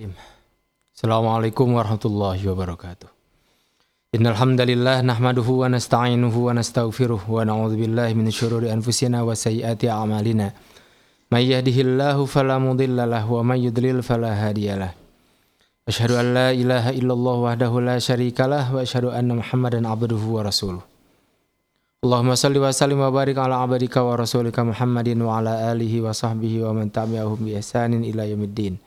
Assalamualaikum warahmatullahi wabarakatuh. Innal hamdalillah nahmaduhu wa nasta'inuhu wa nastaghfiruh wa na'udzu billahi min syururi anfusina wa sayyiati a'malina. May yahdihillahu fala mudilla lahu wa may yudlil fala hadiyalah. Asyhadu an la ilaha illallah wahdahu la syarikalah wa asyhadu anna Muhammadan abduhu wa rasuluh. Allahumma salli wa sallim wa barik ala abadika wa rasulika Muhammadin wa ala alihi wa sahbihi wa man tabi'ahum bi ihsanin ila yaumiddin.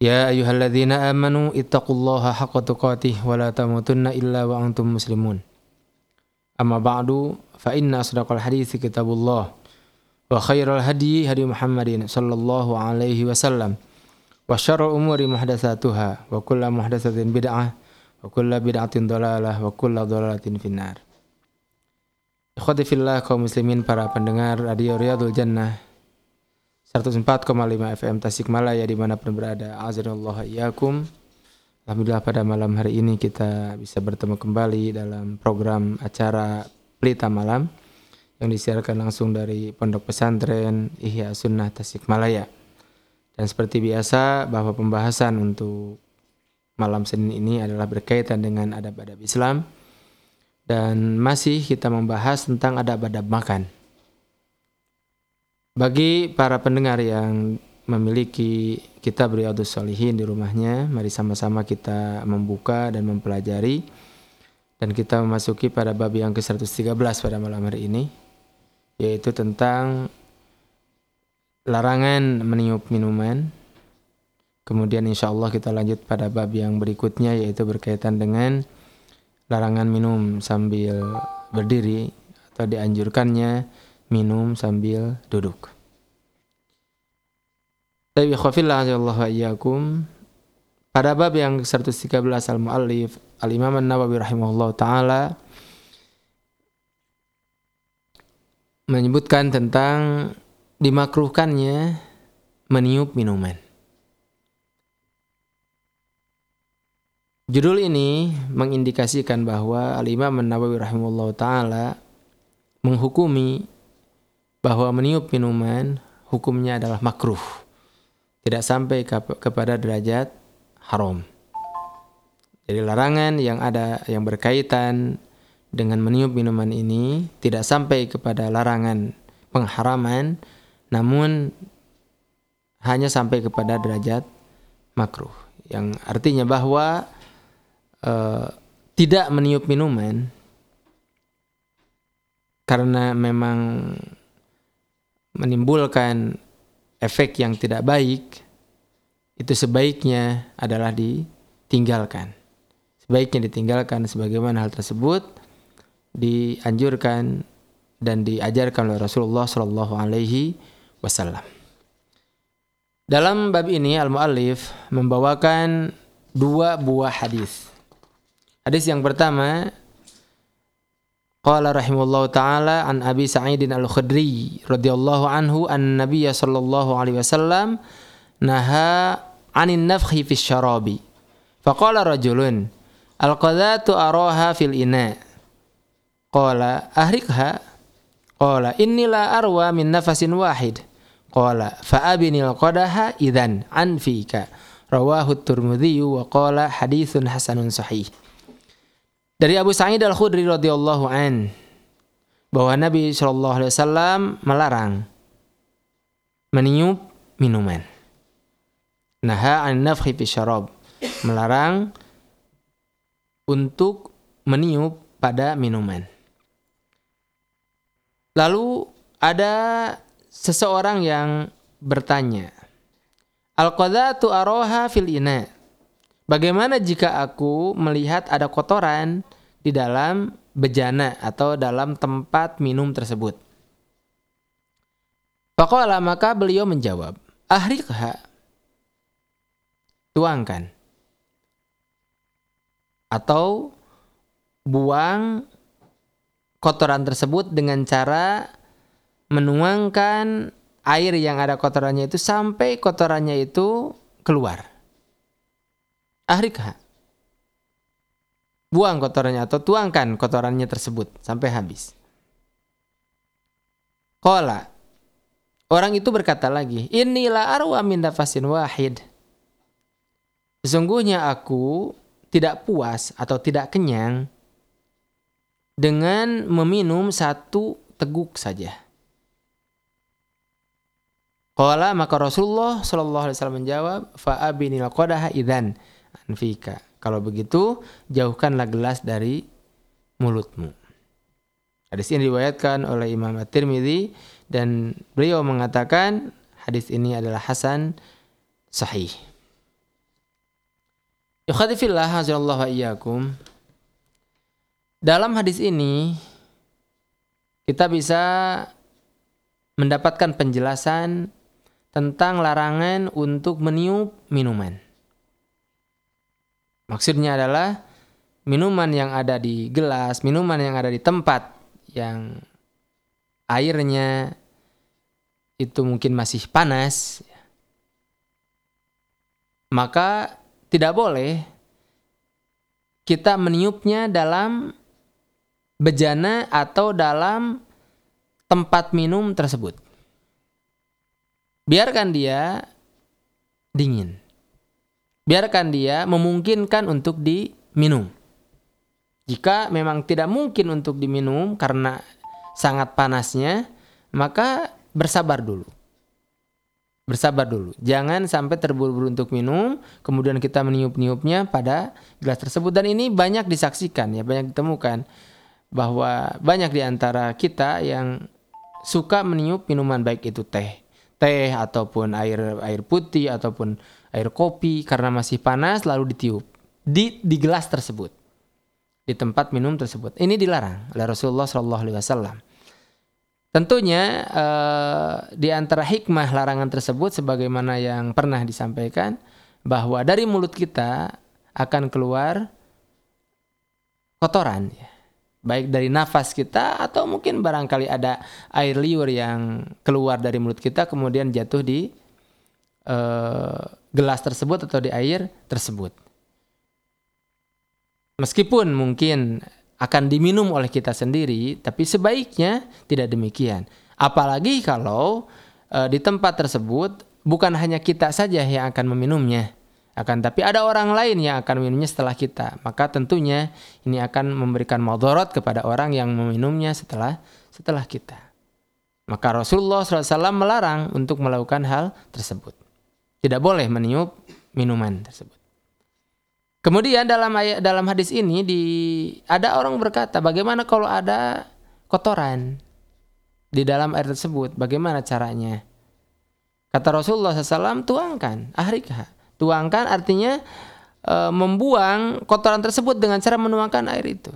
يا أيها الذين آمنوا اتقوا الله حق تقاته ولا تموتن إلا وأنتم مسلمون أما بعد فإن أصدق الحديث كتاب الله وخير الهدي هدي محمد صلى الله عليه وسلم وشر الأمور محدثاتها وكل محدثة بدعة وكل بدعة ضلالة وكل ضلالة في النار Ikhwati fillah kaum muslimin para pendengar Radio Riyadul Jannah 104,5 FM Tasikmalaya di mana pun berada. Azanullah iyakum. Alhamdulillah pada malam hari ini kita bisa bertemu kembali dalam program acara Pelita Malam yang disiarkan langsung dari Pondok Pesantren Ihya Sunnah Tasikmalaya. Dan seperti biasa bahwa pembahasan untuk malam Senin ini adalah berkaitan dengan adab-adab Islam dan masih kita membahas tentang adab-adab makan. Bagi para pendengar yang memiliki kitab Riyadus Salihin di rumahnya, mari sama-sama kita membuka dan mempelajari dan kita memasuki pada bab yang ke-113 pada malam hari ini yaitu tentang larangan meniup minuman. Kemudian insya Allah kita lanjut pada bab yang berikutnya yaitu berkaitan dengan larangan minum sambil berdiri atau dianjurkannya minum sambil duduk. Tapi khafillah iyyakum pada bab yang 113 al-muallif al-Imam An-Nawawi rahimahullah taala menyebutkan tentang dimakruhkannya meniup minuman. Judul ini mengindikasikan bahwa Al-Imam An-Nawawi rahimahullah taala menghukumi bahwa meniup minuman hukumnya adalah makruh. Tidak sampai ke kepada derajat haram. Jadi larangan yang ada yang berkaitan dengan meniup minuman ini tidak sampai kepada larangan pengharaman namun hanya sampai kepada derajat makruh yang artinya bahwa uh, tidak meniup minuman karena memang menimbulkan efek yang tidak baik, itu sebaiknya adalah ditinggalkan. Sebaiknya ditinggalkan sebagaimana hal tersebut dianjurkan dan diajarkan oleh Rasulullah Shallallahu Alaihi Wasallam. Dalam bab ini al-muallif membawakan dua buah hadis. Hadis yang pertama Qala rahimahullahu taala an Abi Sa'idin Al-Khudri radhiyallahu anhu an Nabiy sallallahu alaihi wasallam naha anin nafkhi fi syarabi. Faqala rajulun al-qadhatu araha fil ina. Qala ahrikha. Qala inni la arwa min nafasin wahid. Qala fa abinil qadaha idzan an fika. Rawahu at-Tirmidzi wa qala haditsun hasanun sahih. Dari Abu Sa'id Al-Khudri radhiyallahu an bahwa Nabi Shallallahu alaihi wasallam melarang meniup minuman. Naha an fi syarab. Melarang untuk meniup pada minuman. Lalu ada seseorang yang bertanya, Al-qadatu aroha fil ina. Bagaimana jika aku melihat ada kotoran di dalam bejana atau dalam tempat minum tersebut? Pakola maka beliau menjawab, ahrikha, tuangkan. Atau buang kotoran tersebut dengan cara menuangkan air yang ada kotorannya itu sampai kotorannya itu keluar ahrikha. Buang kotorannya atau tuangkan kotorannya tersebut sampai habis. Kola. Orang itu berkata lagi, Inilah arwa min nafasin wahid. sesungguhnya aku tidak puas atau tidak kenyang dengan meminum satu teguk saja. Qala maka Rasulullah Shallallahu alaihi wasallam menjawab, "Fa abinil qadaha idzan anfika." Kalau begitu, jauhkanlah gelas dari mulutmu. Hadis ini diriwayatkan oleh Imam At-Tirmidzi dan beliau mengatakan hadis ini adalah hasan sahih. Yukhadifillah hazallahu wa iyyakum. Dalam hadis ini kita bisa mendapatkan penjelasan tentang larangan untuk meniup minuman. Maksudnya adalah minuman yang ada di gelas, minuman yang ada di tempat yang airnya itu mungkin masih panas, maka tidak boleh kita meniupnya dalam bejana atau dalam tempat minum tersebut. Biarkan dia dingin. Biarkan dia memungkinkan untuk diminum. Jika memang tidak mungkin untuk diminum karena sangat panasnya, maka bersabar dulu bersabar dulu. Jangan sampai terburu-buru untuk minum, kemudian kita meniup-niupnya pada gelas tersebut. Dan ini banyak disaksikan ya, banyak ditemukan bahwa banyak di antara kita yang suka meniup minuman baik itu teh, teh ataupun air air putih ataupun air kopi karena masih panas lalu ditiup di di gelas tersebut di tempat minum tersebut. Ini dilarang oleh Rasulullah Shallallahu Alaihi Wasallam. Tentunya eh, di antara hikmah larangan tersebut sebagaimana yang pernah disampaikan bahwa dari mulut kita akan keluar kotoran ya. Baik dari nafas kita atau mungkin barangkali ada air liur yang keluar dari mulut kita kemudian jatuh di eh, gelas tersebut atau di air tersebut. Meskipun mungkin akan diminum oleh kita sendiri, tapi sebaiknya tidak demikian. Apalagi kalau e, di tempat tersebut bukan hanya kita saja yang akan meminumnya, akan tapi ada orang lain yang akan meminumnya setelah kita. Maka tentunya ini akan memberikan madorot kepada orang yang meminumnya setelah setelah kita. Maka Rasulullah SAW melarang untuk melakukan hal tersebut. Tidak boleh meniup minuman tersebut. Kemudian dalam ayat dalam hadis ini di ada orang berkata, bagaimana kalau ada kotoran di dalam air tersebut? Bagaimana caranya? Kata Rasulullah SAW, tuangkan, ahrikah. Tuangkan artinya e, membuang kotoran tersebut dengan cara menuangkan air itu.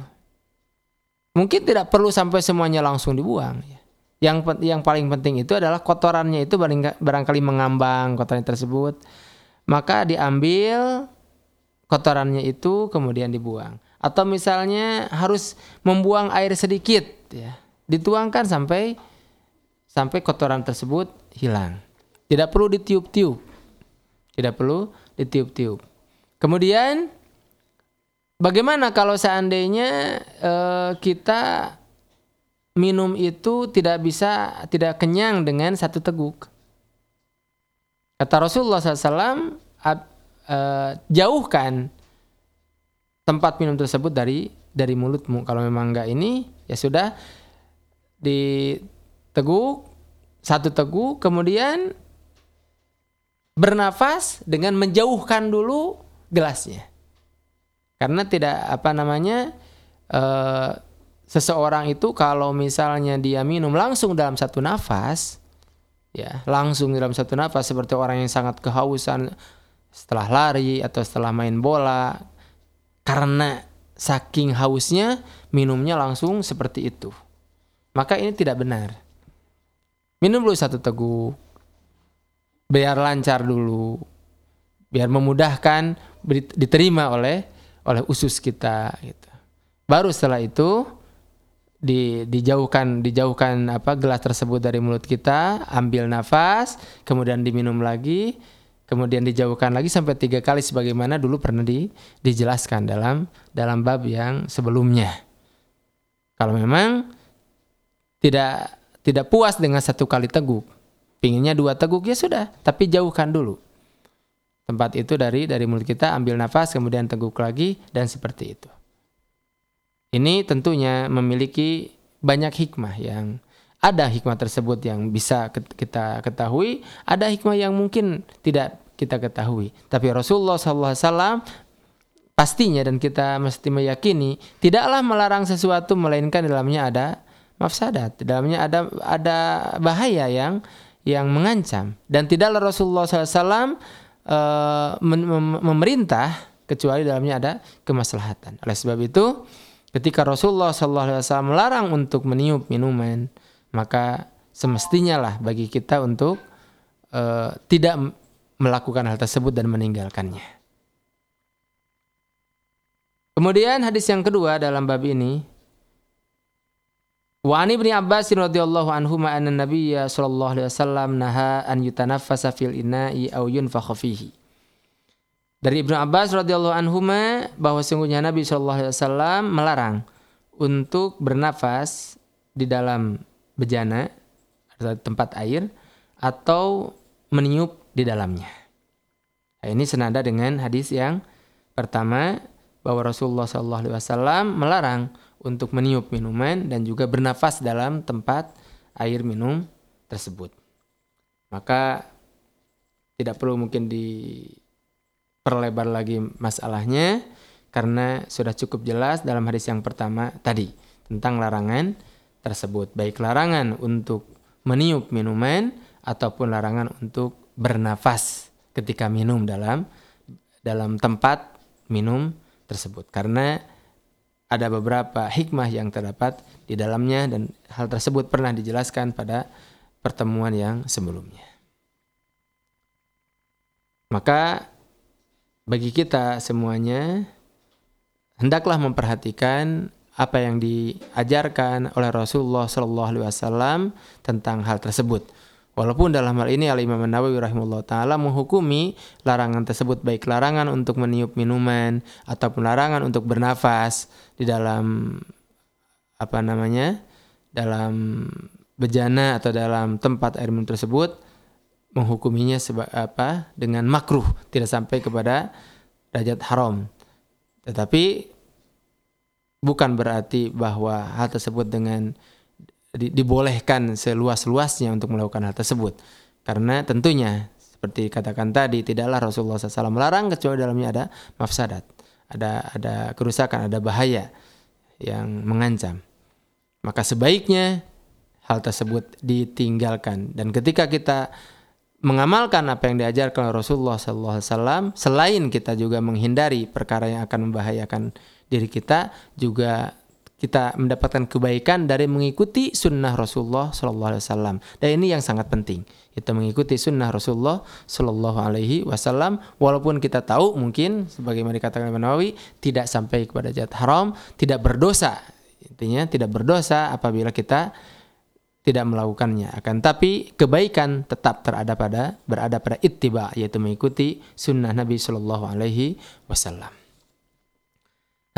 Mungkin tidak perlu sampai semuanya langsung dibuang. Ya. Yang yang paling penting itu adalah kotorannya itu barangkali mengambang kotoran tersebut. Maka diambil kotorannya itu kemudian dibuang. Atau misalnya harus membuang air sedikit ya. Dituangkan sampai sampai kotoran tersebut hilang. Tidak perlu ditiup-tiup. Tidak perlu ditiup-tiup. Kemudian bagaimana kalau seandainya uh, kita minum itu tidak bisa tidak kenyang dengan satu teguk? Kata Rasulullah SAW, uh, jauhkan tempat minum tersebut dari dari mulutmu. Kalau memang enggak ini, ya sudah diteguk satu teguk, kemudian bernafas dengan menjauhkan dulu gelasnya. Karena tidak apa namanya uh, seseorang itu kalau misalnya dia minum langsung dalam satu nafas, ya langsung dalam satu nafas seperti orang yang sangat kehausan setelah lari atau setelah main bola karena saking hausnya minumnya langsung seperti itu. Maka ini tidak benar. Minum dulu satu teguk. Biar lancar dulu. Biar memudahkan diterima oleh oleh usus kita gitu. Baru setelah itu di, dijauhkan dijauhkan apa gelas tersebut dari mulut kita, ambil nafas, kemudian diminum lagi kemudian dijauhkan lagi sampai tiga kali sebagaimana dulu pernah di, dijelaskan dalam dalam bab yang sebelumnya. Kalau memang tidak tidak puas dengan satu kali teguk, pinginnya dua teguk ya sudah, tapi jauhkan dulu. tempat itu dari dari mulut kita ambil nafas kemudian teguk lagi dan seperti itu. Ini tentunya memiliki banyak hikmah yang ada hikmah tersebut yang bisa kita ketahui, ada hikmah yang mungkin tidak kita ketahui. Tapi Rasulullah SAW pastinya dan kita mesti meyakini tidaklah melarang sesuatu melainkan dalamnya ada mafsadat, dalamnya ada ada bahaya yang yang mengancam dan tidaklah Rasulullah SAW uh, memerintah kecuali dalamnya ada kemaslahatan. Oleh sebab itu, ketika Rasulullah SAW melarang untuk meniup minuman, maka semestinya lah bagi kita untuk uh, tidak melakukan hal tersebut dan meninggalkannya. Kemudian hadis yang kedua dalam bab ini Wa ani ibni Abbas radhiyallahu anhu ma anna Nabiyya sallallahu alaihi wasallam naha an yutanaffasa fil ina'i aw yunfakha fihi. Dari Ibnu Abbas radhiyallahu anhu bahwa sungguhnya Nabi wasallam melarang untuk bernafas di dalam bejana atau tempat air atau meniup di dalamnya. Nah, ini senada dengan hadis yang pertama bahwa Rasulullah sallallahu alaihi wasallam melarang untuk meniup minuman dan juga bernafas dalam tempat air minum tersebut. Maka tidak perlu mungkin diperlebar lagi masalahnya karena sudah cukup jelas dalam hadis yang pertama tadi tentang larangan tersebut. Baik larangan untuk meniup minuman ataupun larangan untuk bernafas ketika minum dalam dalam tempat minum tersebut. Karena ada beberapa hikmah yang terdapat di dalamnya dan hal tersebut pernah dijelaskan pada pertemuan yang sebelumnya. Maka bagi kita semuanya hendaklah memperhatikan apa yang diajarkan oleh Rasulullah Shallallahu Alaihi Wasallam tentang hal tersebut Walaupun dalam hal ini Al Imam Nawawi rahimahullah taala menghukumi larangan tersebut baik larangan untuk meniup minuman ataupun larangan untuk bernafas di dalam apa namanya? dalam bejana atau dalam tempat air minum tersebut menghukuminya seba, apa dengan makruh tidak sampai kepada derajat haram. Tetapi bukan berarti bahwa hal tersebut dengan di, dibolehkan seluas-luasnya untuk melakukan hal tersebut. Karena tentunya seperti katakan tadi tidaklah Rasulullah SAW melarang kecuali dalamnya ada mafsadat, ada ada kerusakan, ada bahaya yang mengancam. Maka sebaiknya hal tersebut ditinggalkan dan ketika kita mengamalkan apa yang diajarkan Rasulullah SAW, selain kita juga menghindari perkara yang akan membahayakan diri kita, juga kita mendapatkan kebaikan dari mengikuti sunnah Rasulullah Sallallahu Alaihi Wasallam. Dan ini yang sangat penting. Kita mengikuti sunnah Rasulullah Sallallahu Alaihi Wasallam. Walaupun kita tahu mungkin, sebagaimana dikatakan Imam Nawawi, tidak sampai kepada jahat haram, tidak berdosa. Intinya tidak berdosa apabila kita tidak melakukannya. Akan tapi kebaikan tetap terada pada berada pada ittiba yaitu mengikuti sunnah Nabi Sallallahu Alaihi Wasallam.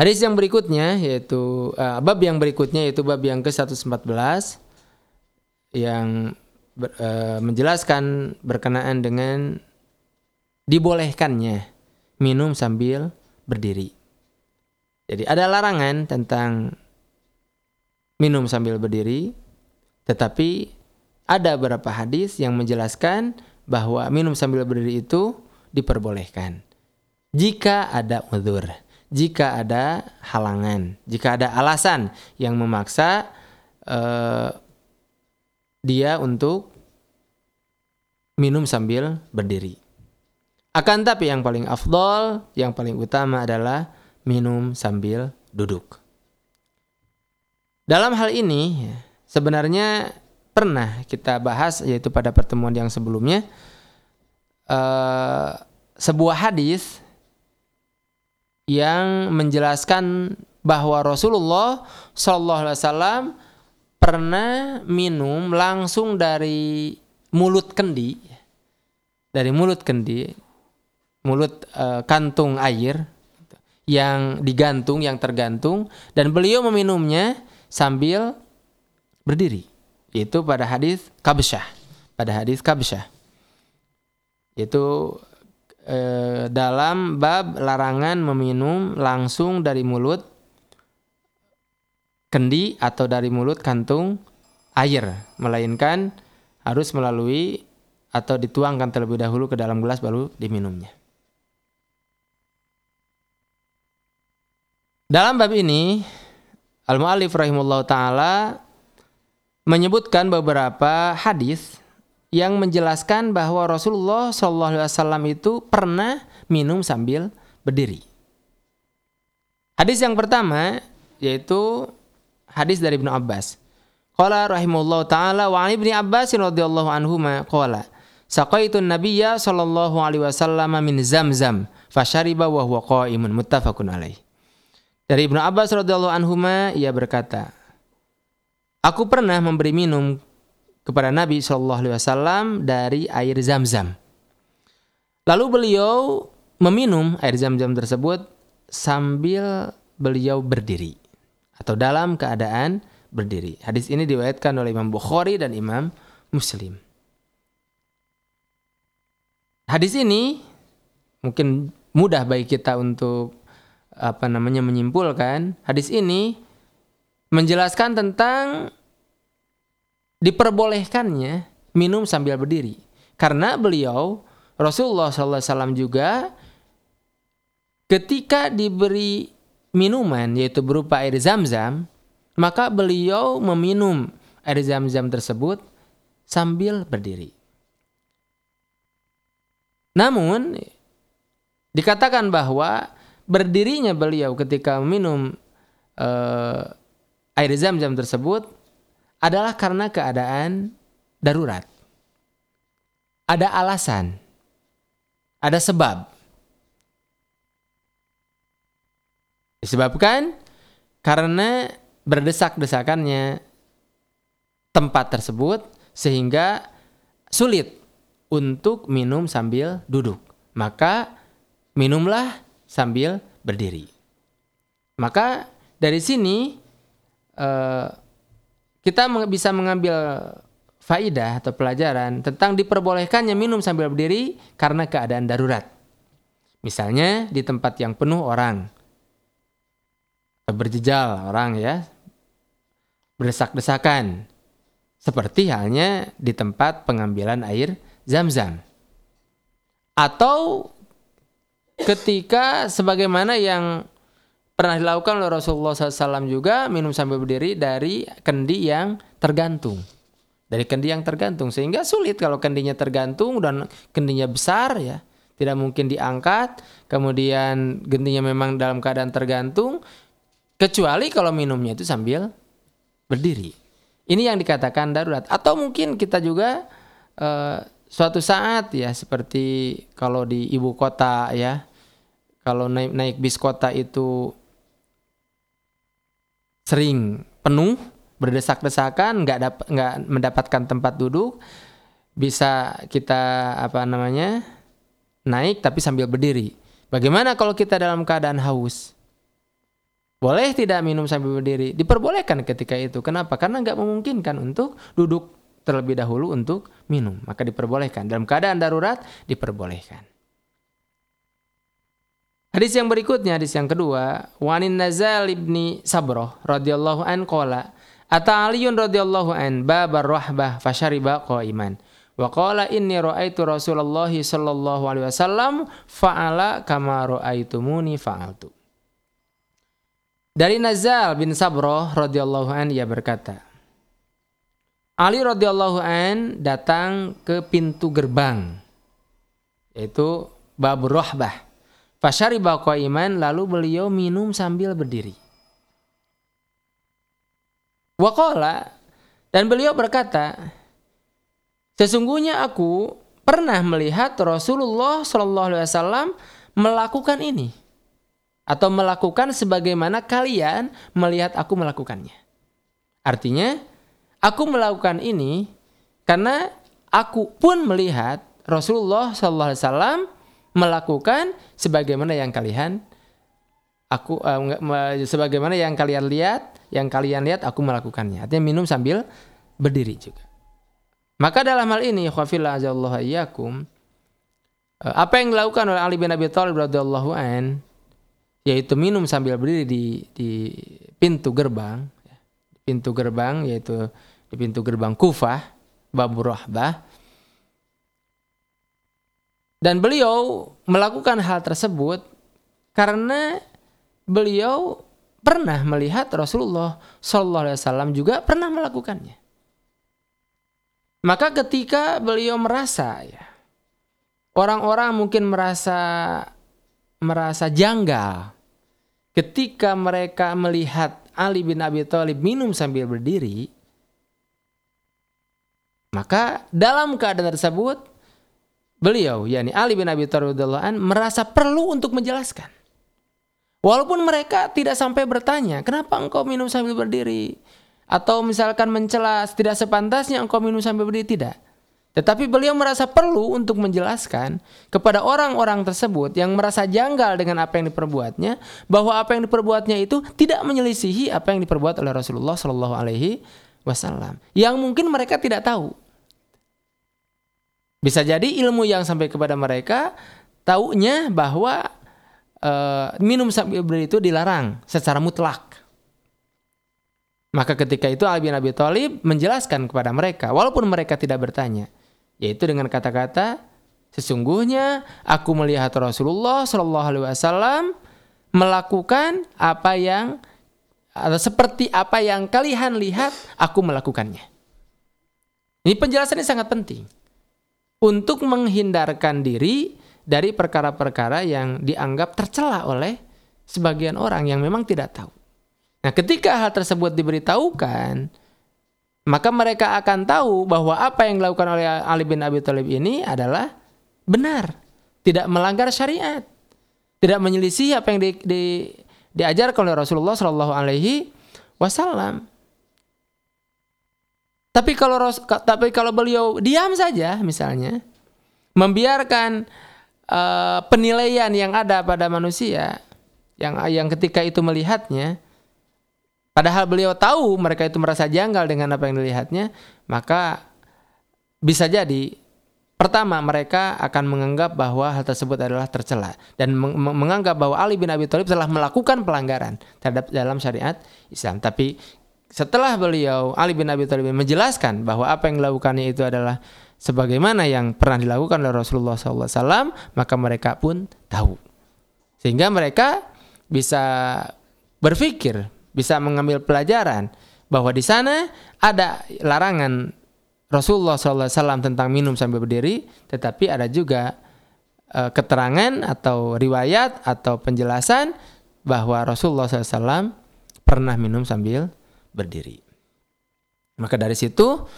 Hadis yang berikutnya yaitu uh, bab yang berikutnya yaitu bab yang ke-114 yang ber, uh, menjelaskan berkenaan dengan dibolehkannya minum sambil berdiri. Jadi ada larangan tentang minum sambil berdiri, tetapi ada beberapa hadis yang menjelaskan bahwa minum sambil berdiri itu diperbolehkan jika ada udzur jika ada halangan, jika ada alasan yang memaksa uh, dia untuk minum sambil berdiri. Akan tapi yang paling afdol, yang paling utama adalah minum sambil duduk. Dalam hal ini sebenarnya pernah kita bahas yaitu pada pertemuan yang sebelumnya uh, sebuah hadis yang menjelaskan bahwa Rasulullah Shallallahu Alaihi Wasallam pernah minum langsung dari mulut kendi, dari mulut kendi, mulut e, kantung air yang digantung, yang tergantung, dan beliau meminumnya sambil berdiri. Itu pada hadis Kabsyah, pada hadis Kabsyah. Itu eh, dalam bab larangan meminum langsung dari mulut kendi atau dari mulut kantung air, melainkan harus melalui atau dituangkan terlebih dahulu ke dalam gelas baru diminumnya. Dalam bab ini Al-Mu'allif rahimullah taala menyebutkan beberapa hadis yang menjelaskan bahwa Rasulullah Shallallahu Alaihi Wasallam itu pernah minum sambil berdiri. Hadis yang pertama yaitu hadis dari Ibnu Abbas. Qala rahimahullah taala wa Ibnu Abbas radhiyallahu anhu ma qala saqaitu nabiyya sallallahu alaihi wasallam min zamzam fashariba wa huwa qaimun muttafaqun alaih. Dari Ibnu Abbas radhiyallahu anhu ia berkata, Aku pernah memberi minum kepada Nabi Shallallahu Alaihi Wasallam dari air zam-zam. Lalu beliau meminum air zam-zam tersebut sambil beliau berdiri atau dalam keadaan berdiri. Hadis ini diriwayatkan oleh Imam Bukhari dan Imam Muslim. Hadis ini mungkin mudah bagi kita untuk apa namanya menyimpulkan hadis ini menjelaskan tentang diperbolehkannya minum sambil berdiri karena beliau Rasulullah SAW juga ketika diberi minuman yaitu berupa air zam-zam maka beliau meminum air zam-zam tersebut sambil berdiri. Namun dikatakan bahwa berdirinya beliau ketika minum uh, air zam-zam tersebut adalah karena keadaan darurat. Ada alasan. Ada sebab. Disebabkan karena berdesak-desakannya tempat tersebut sehingga sulit untuk minum sambil duduk. Maka minumlah sambil berdiri. Maka dari sini eh, kita bisa mengambil faidah atau pelajaran tentang diperbolehkannya minum sambil berdiri karena keadaan darurat. Misalnya di tempat yang penuh orang, berjejal orang ya, berdesak-desakan, seperti halnya di tempat pengambilan air zam-zam. Atau ketika sebagaimana yang pernah dilakukan oleh Rasulullah SAW juga minum sambil berdiri dari kendi yang tergantung. Dari kendi yang tergantung sehingga sulit kalau kendinya tergantung dan kendinya besar ya. Tidak mungkin diangkat kemudian gendinya memang dalam keadaan tergantung kecuali kalau minumnya itu sambil berdiri. Ini yang dikatakan darurat. Atau mungkin kita juga uh, suatu saat ya seperti kalau di ibu kota ya. Kalau naik naik bis kota itu sering penuh berdesak-desakan nggak dapat nggak mendapatkan tempat duduk bisa kita apa namanya naik tapi sambil berdiri bagaimana kalau kita dalam keadaan haus boleh tidak minum sambil berdiri diperbolehkan ketika itu kenapa karena nggak memungkinkan untuk duduk terlebih dahulu untuk minum. Maka diperbolehkan. Dalam keadaan darurat diperbolehkan. Hadis yang berikutnya, hadis yang kedua, Wanin Nazal ibni Sabroh radhiyallahu an qala Ata Aliun radhiyallahu an babar rahbah fashariba qaiman. Wa qala inni ra'aitu Rasulullah sallallahu alaihi wasallam fa'ala kama ra'aitumuni fa'altu. Dari Nazal bin Sabroh radhiyallahu an ia berkata, Ali radhiyallahu an datang ke pintu gerbang yaitu Babur Rahbah. Fasyariba iman lalu beliau minum sambil berdiri. Waqala dan beliau berkata, sesungguhnya aku pernah melihat Rasulullah Shallallahu Alaihi Wasallam melakukan ini atau melakukan sebagaimana kalian melihat aku melakukannya. Artinya Aku melakukan ini karena aku pun melihat Rasulullah SAW melakukan sebagaimana yang kalian aku uh, sebagaimana yang kalian lihat, yang kalian lihat aku melakukannya. Artinya minum sambil berdiri juga. Maka dalam hal ini iyyakum Eh, apa yang dilakukan oleh Ali bin Abi Thalib radhiyallahu an yaitu minum sambil berdiri di di pintu gerbang pintu gerbang yaitu di pintu gerbang Kufah Babu Rahbah dan beliau melakukan hal tersebut karena beliau pernah melihat Rasulullah Wasallam juga pernah melakukannya. Maka ketika beliau merasa ya orang-orang mungkin merasa merasa janggal ketika mereka melihat Ali bin Abi Thalib minum sambil berdiri, maka dalam keadaan tersebut beliau yakni Ali bin Abi Thalib merasa perlu untuk menjelaskan. Walaupun mereka tidak sampai bertanya, kenapa engkau minum sambil berdiri? Atau misalkan mencela tidak sepantasnya engkau minum sambil berdiri, tidak. Tetapi beliau merasa perlu untuk menjelaskan kepada orang-orang tersebut yang merasa janggal dengan apa yang diperbuatnya, bahwa apa yang diperbuatnya itu tidak menyelisihi apa yang diperbuat oleh Rasulullah Shallallahu Alaihi Wasallam, yang mungkin mereka tidak tahu. Bisa jadi ilmu yang sampai kepada mereka taunya bahwa uh, minum berdiri itu dilarang secara mutlak. Maka ketika itu Ali bin Abi Thalib menjelaskan kepada mereka walaupun mereka tidak bertanya yaitu dengan kata-kata sesungguhnya aku melihat Rasulullah Shallallahu alaihi wasallam melakukan apa yang atau seperti apa yang kalian lihat aku melakukannya. Ini penjelasannya sangat penting untuk menghindarkan diri dari perkara-perkara yang dianggap tercela oleh sebagian orang yang memang tidak tahu. Nah, ketika hal tersebut diberitahukan, maka mereka akan tahu bahwa apa yang dilakukan oleh Ali bin Abi Thalib ini adalah benar, tidak melanggar syariat, tidak menyelisih apa yang di, di, diajarkan oleh Rasulullah Shallallahu Alaihi Wasallam. Tapi kalau tapi kalau beliau diam saja misalnya membiarkan uh, penilaian yang ada pada manusia yang yang ketika itu melihatnya padahal beliau tahu mereka itu merasa janggal dengan apa yang dilihatnya maka bisa jadi pertama mereka akan menganggap bahwa hal tersebut adalah tercela dan menganggap bahwa Ali bin Abi Thalib telah melakukan pelanggaran terhadap dalam syariat Islam. Tapi setelah beliau Ali bin Abi Thalib menjelaskan bahwa apa yang dilakukannya itu adalah sebagaimana yang pernah dilakukan oleh Rasulullah SAW, maka mereka pun tahu. Sehingga mereka bisa berpikir, bisa mengambil pelajaran bahwa di sana ada larangan Rasulullah SAW tentang minum sambil berdiri, tetapi ada juga e, keterangan atau riwayat atau penjelasan bahwa Rasulullah SAW pernah minum sambil berdiri. Maka dari situ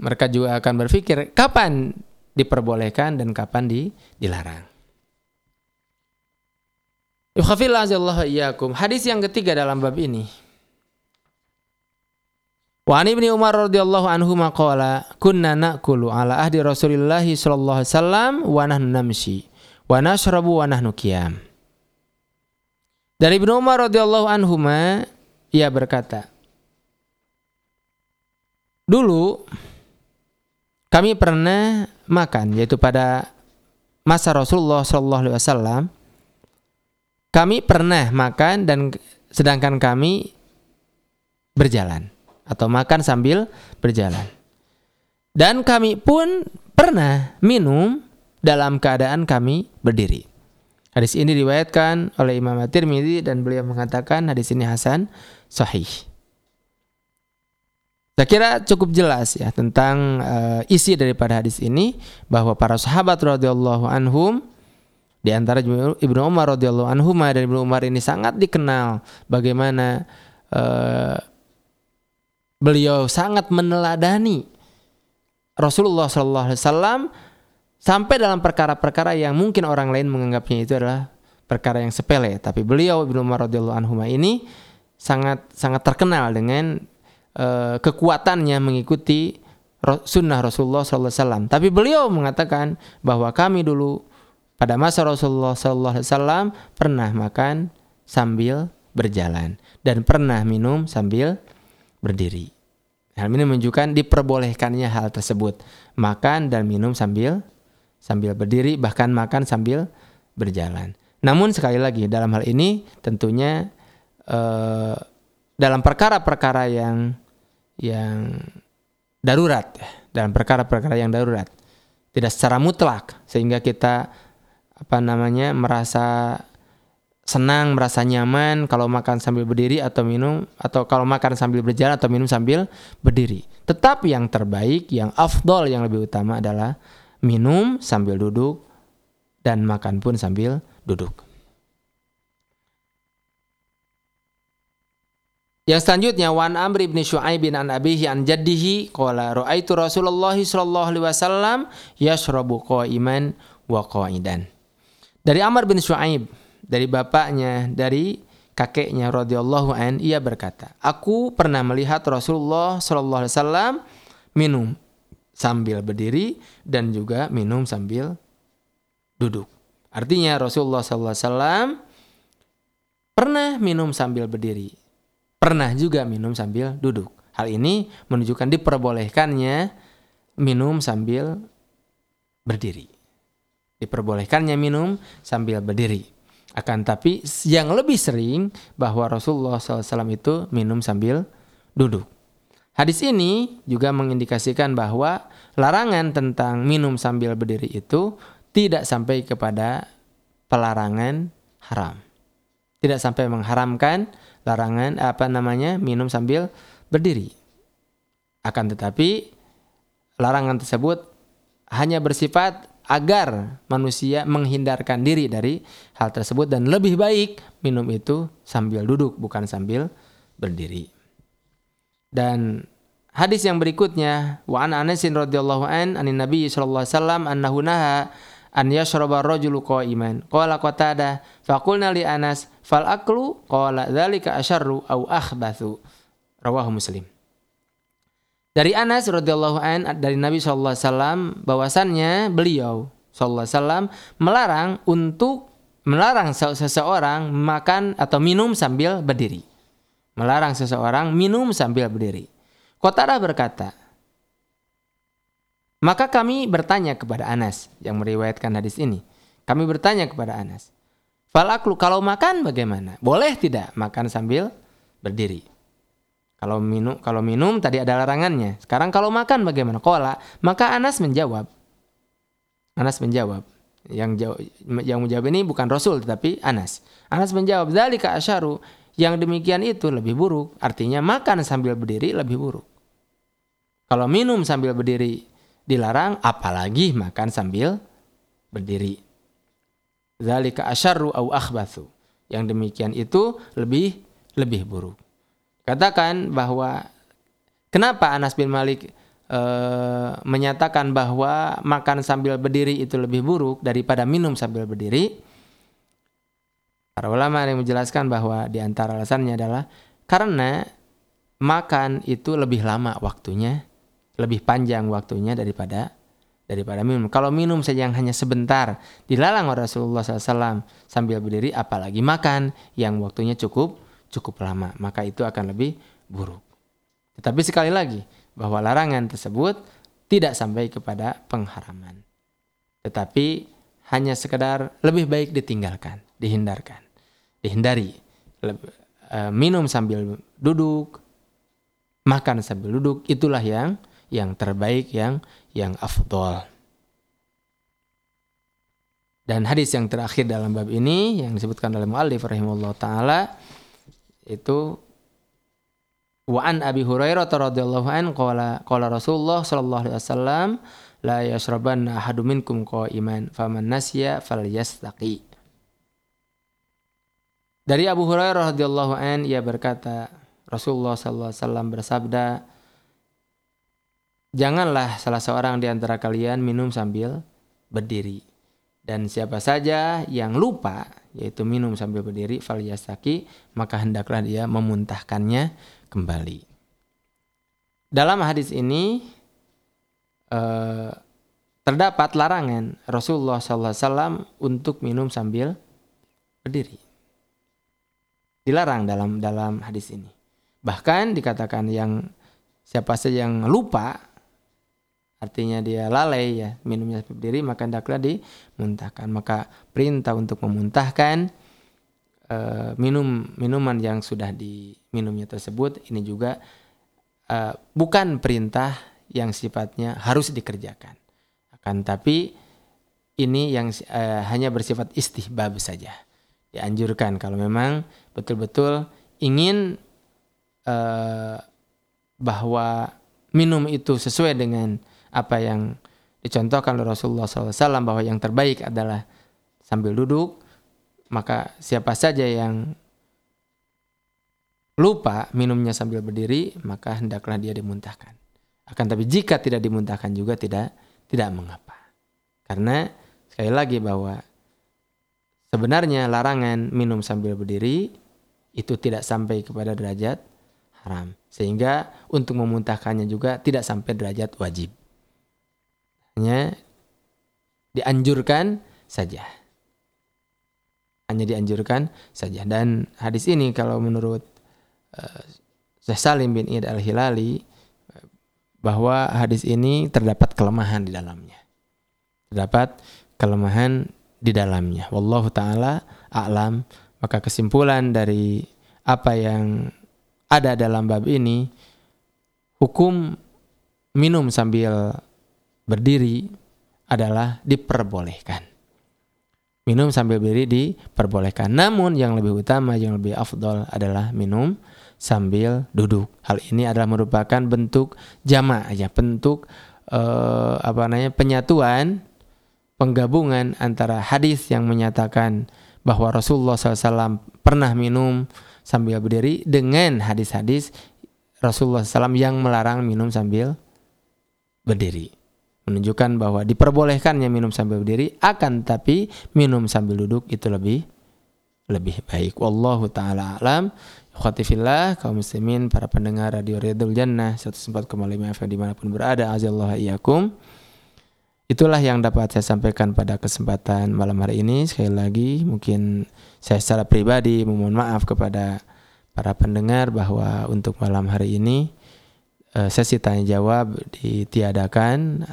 mereka juga akan berpikir kapan diperbolehkan dan kapan di, dilarang. Hadis yang ketiga dalam bab ini. Wa an Umar radhiyallahu anhu maqala kunna na'kulu ala ahdi Rasulillah sallallahu alaihi wasallam wa nahnu namshi wa nashrabu wa nahnu qiyam. Dari Ibnu Umar radhiyallahu anhu ia berkata, Dulu kami pernah makan yaitu pada masa Rasulullah Shallallahu Alaihi Wasallam kami pernah makan dan sedangkan kami berjalan atau makan sambil berjalan dan kami pun pernah minum dalam keadaan kami berdiri. Hadis ini diriwayatkan oleh Imam At-Tirmidzi dan beliau mengatakan hadis ini hasan sahih. Saya kira cukup jelas ya tentang uh, isi daripada hadis ini bahwa para sahabat radhiyallahu anhum di antara Ibnu Umar radhiyallahu anhu dan Ibnu Umar ini sangat dikenal bagaimana uh, beliau sangat meneladani Rasulullah sallallahu alaihi wasallam sampai dalam perkara-perkara yang mungkin orang lain menganggapnya itu adalah perkara yang sepele. Tapi beliau Ibnu Umar radhiyallahu anhu ini sangat sangat terkenal dengan uh, kekuatannya mengikuti sunnah Rasulullah SAW. Tapi beliau mengatakan bahwa kami dulu pada masa Rasulullah SAW pernah makan sambil berjalan dan pernah minum sambil berdiri. Hal ini menunjukkan diperbolehkannya hal tersebut, makan dan minum sambil sambil berdiri bahkan makan sambil berjalan. Namun sekali lagi dalam hal ini tentunya eh, dalam perkara-perkara yang yang darurat ya, dalam perkara-perkara yang darurat tidak secara mutlak sehingga kita apa namanya merasa senang, merasa nyaman kalau makan sambil berdiri atau minum atau kalau makan sambil berjalan atau minum sambil berdiri. Tetapi yang terbaik, yang afdol, yang lebih utama adalah minum sambil duduk dan makan pun sambil duduk. Yang selanjutnya Wan Amr bin Shu'aib bin an abihi an jaddihi qala ra'aitu Rasulullah sallallahu alaihi wasallam yashrabu qa'iman wa qa'idan. Dari Amr bin Shu'aib dari bapaknya dari kakeknya radhiyallahu an ia berkata, "Aku pernah melihat Rasulullah sallallahu alaihi wasallam minum sambil berdiri dan juga minum sambil duduk. Artinya Rasulullah SAW pernah minum sambil berdiri, pernah juga minum sambil duduk. Hal ini menunjukkan diperbolehkannya minum sambil berdiri. Diperbolehkannya minum sambil berdiri. Akan tapi yang lebih sering bahwa Rasulullah SAW itu minum sambil duduk. Hadis ini juga mengindikasikan bahwa larangan tentang minum sambil berdiri itu tidak sampai kepada pelarangan haram. Tidak sampai mengharamkan larangan apa namanya minum sambil berdiri. Akan tetapi larangan tersebut hanya bersifat agar manusia menghindarkan diri dari hal tersebut dan lebih baik minum itu sambil duduk bukan sambil berdiri. Dan hadis yang berikutnya wa an Anas radhiyallahu an anin Nabi sallallahu alaihi wasallam annahu naha an yashraba rajulu qa'iman. Qala Qatada faqulna li Anas fal aklu qala dzalika asyarru au akhbathu. Rawahu Muslim. Dari Anas radhiyallahu an dari Nabi sallallahu alaihi wasallam bahwasannya beliau sallallahu alaihi wasallam melarang untuk melarang seseorang makan atau minum sambil berdiri melarang seseorang minum sambil berdiri. Qatadah berkata, maka kami bertanya kepada Anas yang meriwayatkan hadis ini. Kami bertanya kepada Anas, Falaklu kalau makan bagaimana? Boleh tidak makan sambil berdiri? Kalau minum, kalau minum tadi ada larangannya. Sekarang kalau makan bagaimana? Kola. Maka Anas menjawab. Anas menjawab. Yang jawab, yang menjawab ini bukan Rasul tetapi Anas. Anas menjawab, "Dzalika asyaru." Yang demikian itu lebih buruk. Artinya makan sambil berdiri lebih buruk. Kalau minum sambil berdiri dilarang, apalagi makan sambil berdiri. Zalika asyarru au akhbathu. Yang demikian itu lebih lebih buruk. Katakan bahwa kenapa Anas bin Malik e, menyatakan bahwa makan sambil berdiri itu lebih buruk daripada minum sambil berdiri? Para ulama yang menjelaskan bahwa di antara alasannya adalah karena makan itu lebih lama waktunya, lebih panjang waktunya daripada daripada minum. Kalau minum saja yang hanya sebentar dilarang oleh Rasulullah SAW sambil berdiri, apalagi makan yang waktunya cukup cukup lama, maka itu akan lebih buruk. Tetapi sekali lagi bahwa larangan tersebut tidak sampai kepada pengharaman, tetapi hanya sekedar lebih baik ditinggalkan, dihindarkan dihindari. Eh, minum sambil duduk, makan sambil duduk, itulah yang yang terbaik, yang yang afdol. Dan hadis yang terakhir dalam bab ini yang disebutkan oleh muallif rahimahullah taala itu wa an Abi Hurairah radhiyallahu an qala qala Rasulullah sallallahu alaihi wasallam la yashrabanna ahadu minkum qa'iman faman nasiya falyastaqi dari Abu Hurairah radhiyallahu an ia berkata, Rasulullah sallallahu alaihi wasallam bersabda, Janganlah salah seorang di antara kalian minum sambil berdiri. Dan siapa saja yang lupa, yaitu minum sambil berdiri, faliyasaki, maka hendaklah dia memuntahkannya kembali. Dalam hadis ini eh, terdapat larangan Rasulullah SAW untuk minum sambil berdiri dilarang dalam dalam hadis ini. Bahkan dikatakan yang siapa saja yang lupa artinya dia lalai ya minumnya sambil berdiri maka hendaklah dimuntahkan. Maka perintah untuk memuntahkan uh, minum minuman yang sudah diminumnya tersebut ini juga uh, bukan perintah yang sifatnya harus dikerjakan. Akan tapi ini yang uh, hanya bersifat istihbab saja. Dianjurkan kalau memang betul-betul ingin uh, bahwa minum itu sesuai dengan apa yang dicontohkan oleh Rasulullah SAW bahwa yang terbaik adalah sambil duduk maka siapa saja yang lupa minumnya sambil berdiri maka hendaklah dia dimuntahkan akan tapi jika tidak dimuntahkan juga tidak tidak mengapa karena sekali lagi bahwa Sebenarnya larangan minum sambil berdiri itu tidak sampai kepada derajat haram. Sehingga untuk memuntahkannya juga tidak sampai derajat wajib. Hanya dianjurkan saja. Hanya dianjurkan saja. Dan hadis ini kalau menurut uh, Syekh Salim bin Id al-Hilali bahwa hadis ini terdapat kelemahan di dalamnya. Terdapat kelemahan di dalamnya. Wallahu taala a'lam. Maka kesimpulan dari apa yang ada dalam bab ini hukum minum sambil berdiri adalah diperbolehkan. Minum sambil berdiri diperbolehkan. Namun yang lebih utama, yang lebih afdol adalah minum sambil duduk. Hal ini adalah merupakan bentuk jamaah ya, bentuk eh, apa namanya penyatuan penggabungan antara hadis yang menyatakan bahwa Rasulullah SAW pernah minum sambil berdiri dengan hadis-hadis Rasulullah SAW yang melarang minum sambil berdiri. Menunjukkan bahwa diperbolehkannya minum sambil berdiri, akan tapi minum sambil duduk itu lebih lebih baik. Wallahu taala alam. Khotifillah kaum muslimin para pendengar radio Ridul Jannah 104,5 FM di mana pun berada azallahu iyakum. Itulah yang dapat saya sampaikan pada kesempatan malam hari ini. Sekali lagi mungkin saya secara pribadi memohon maaf kepada para pendengar bahwa untuk malam hari ini uh, sesi tanya jawab ditiadakan.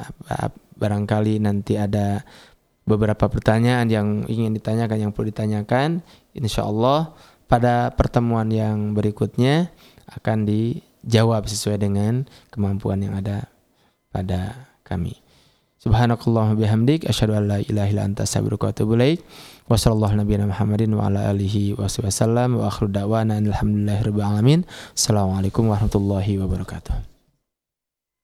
Barangkali nanti ada beberapa pertanyaan yang ingin ditanyakan yang perlu ditanyakan. Insya Allah pada pertemuan yang berikutnya akan dijawab sesuai dengan kemampuan yang ada pada kami. Subhanakallah bihamdik asyhadu an la ilaha illa anta astaghfiruka wa atubu ilaik. Muhammadin wa ala alihi wa sallam wa akhiru da'wana alhamdulillahi rabbil alamin. Assalamualaikum warahmatullahi wabarakatuh.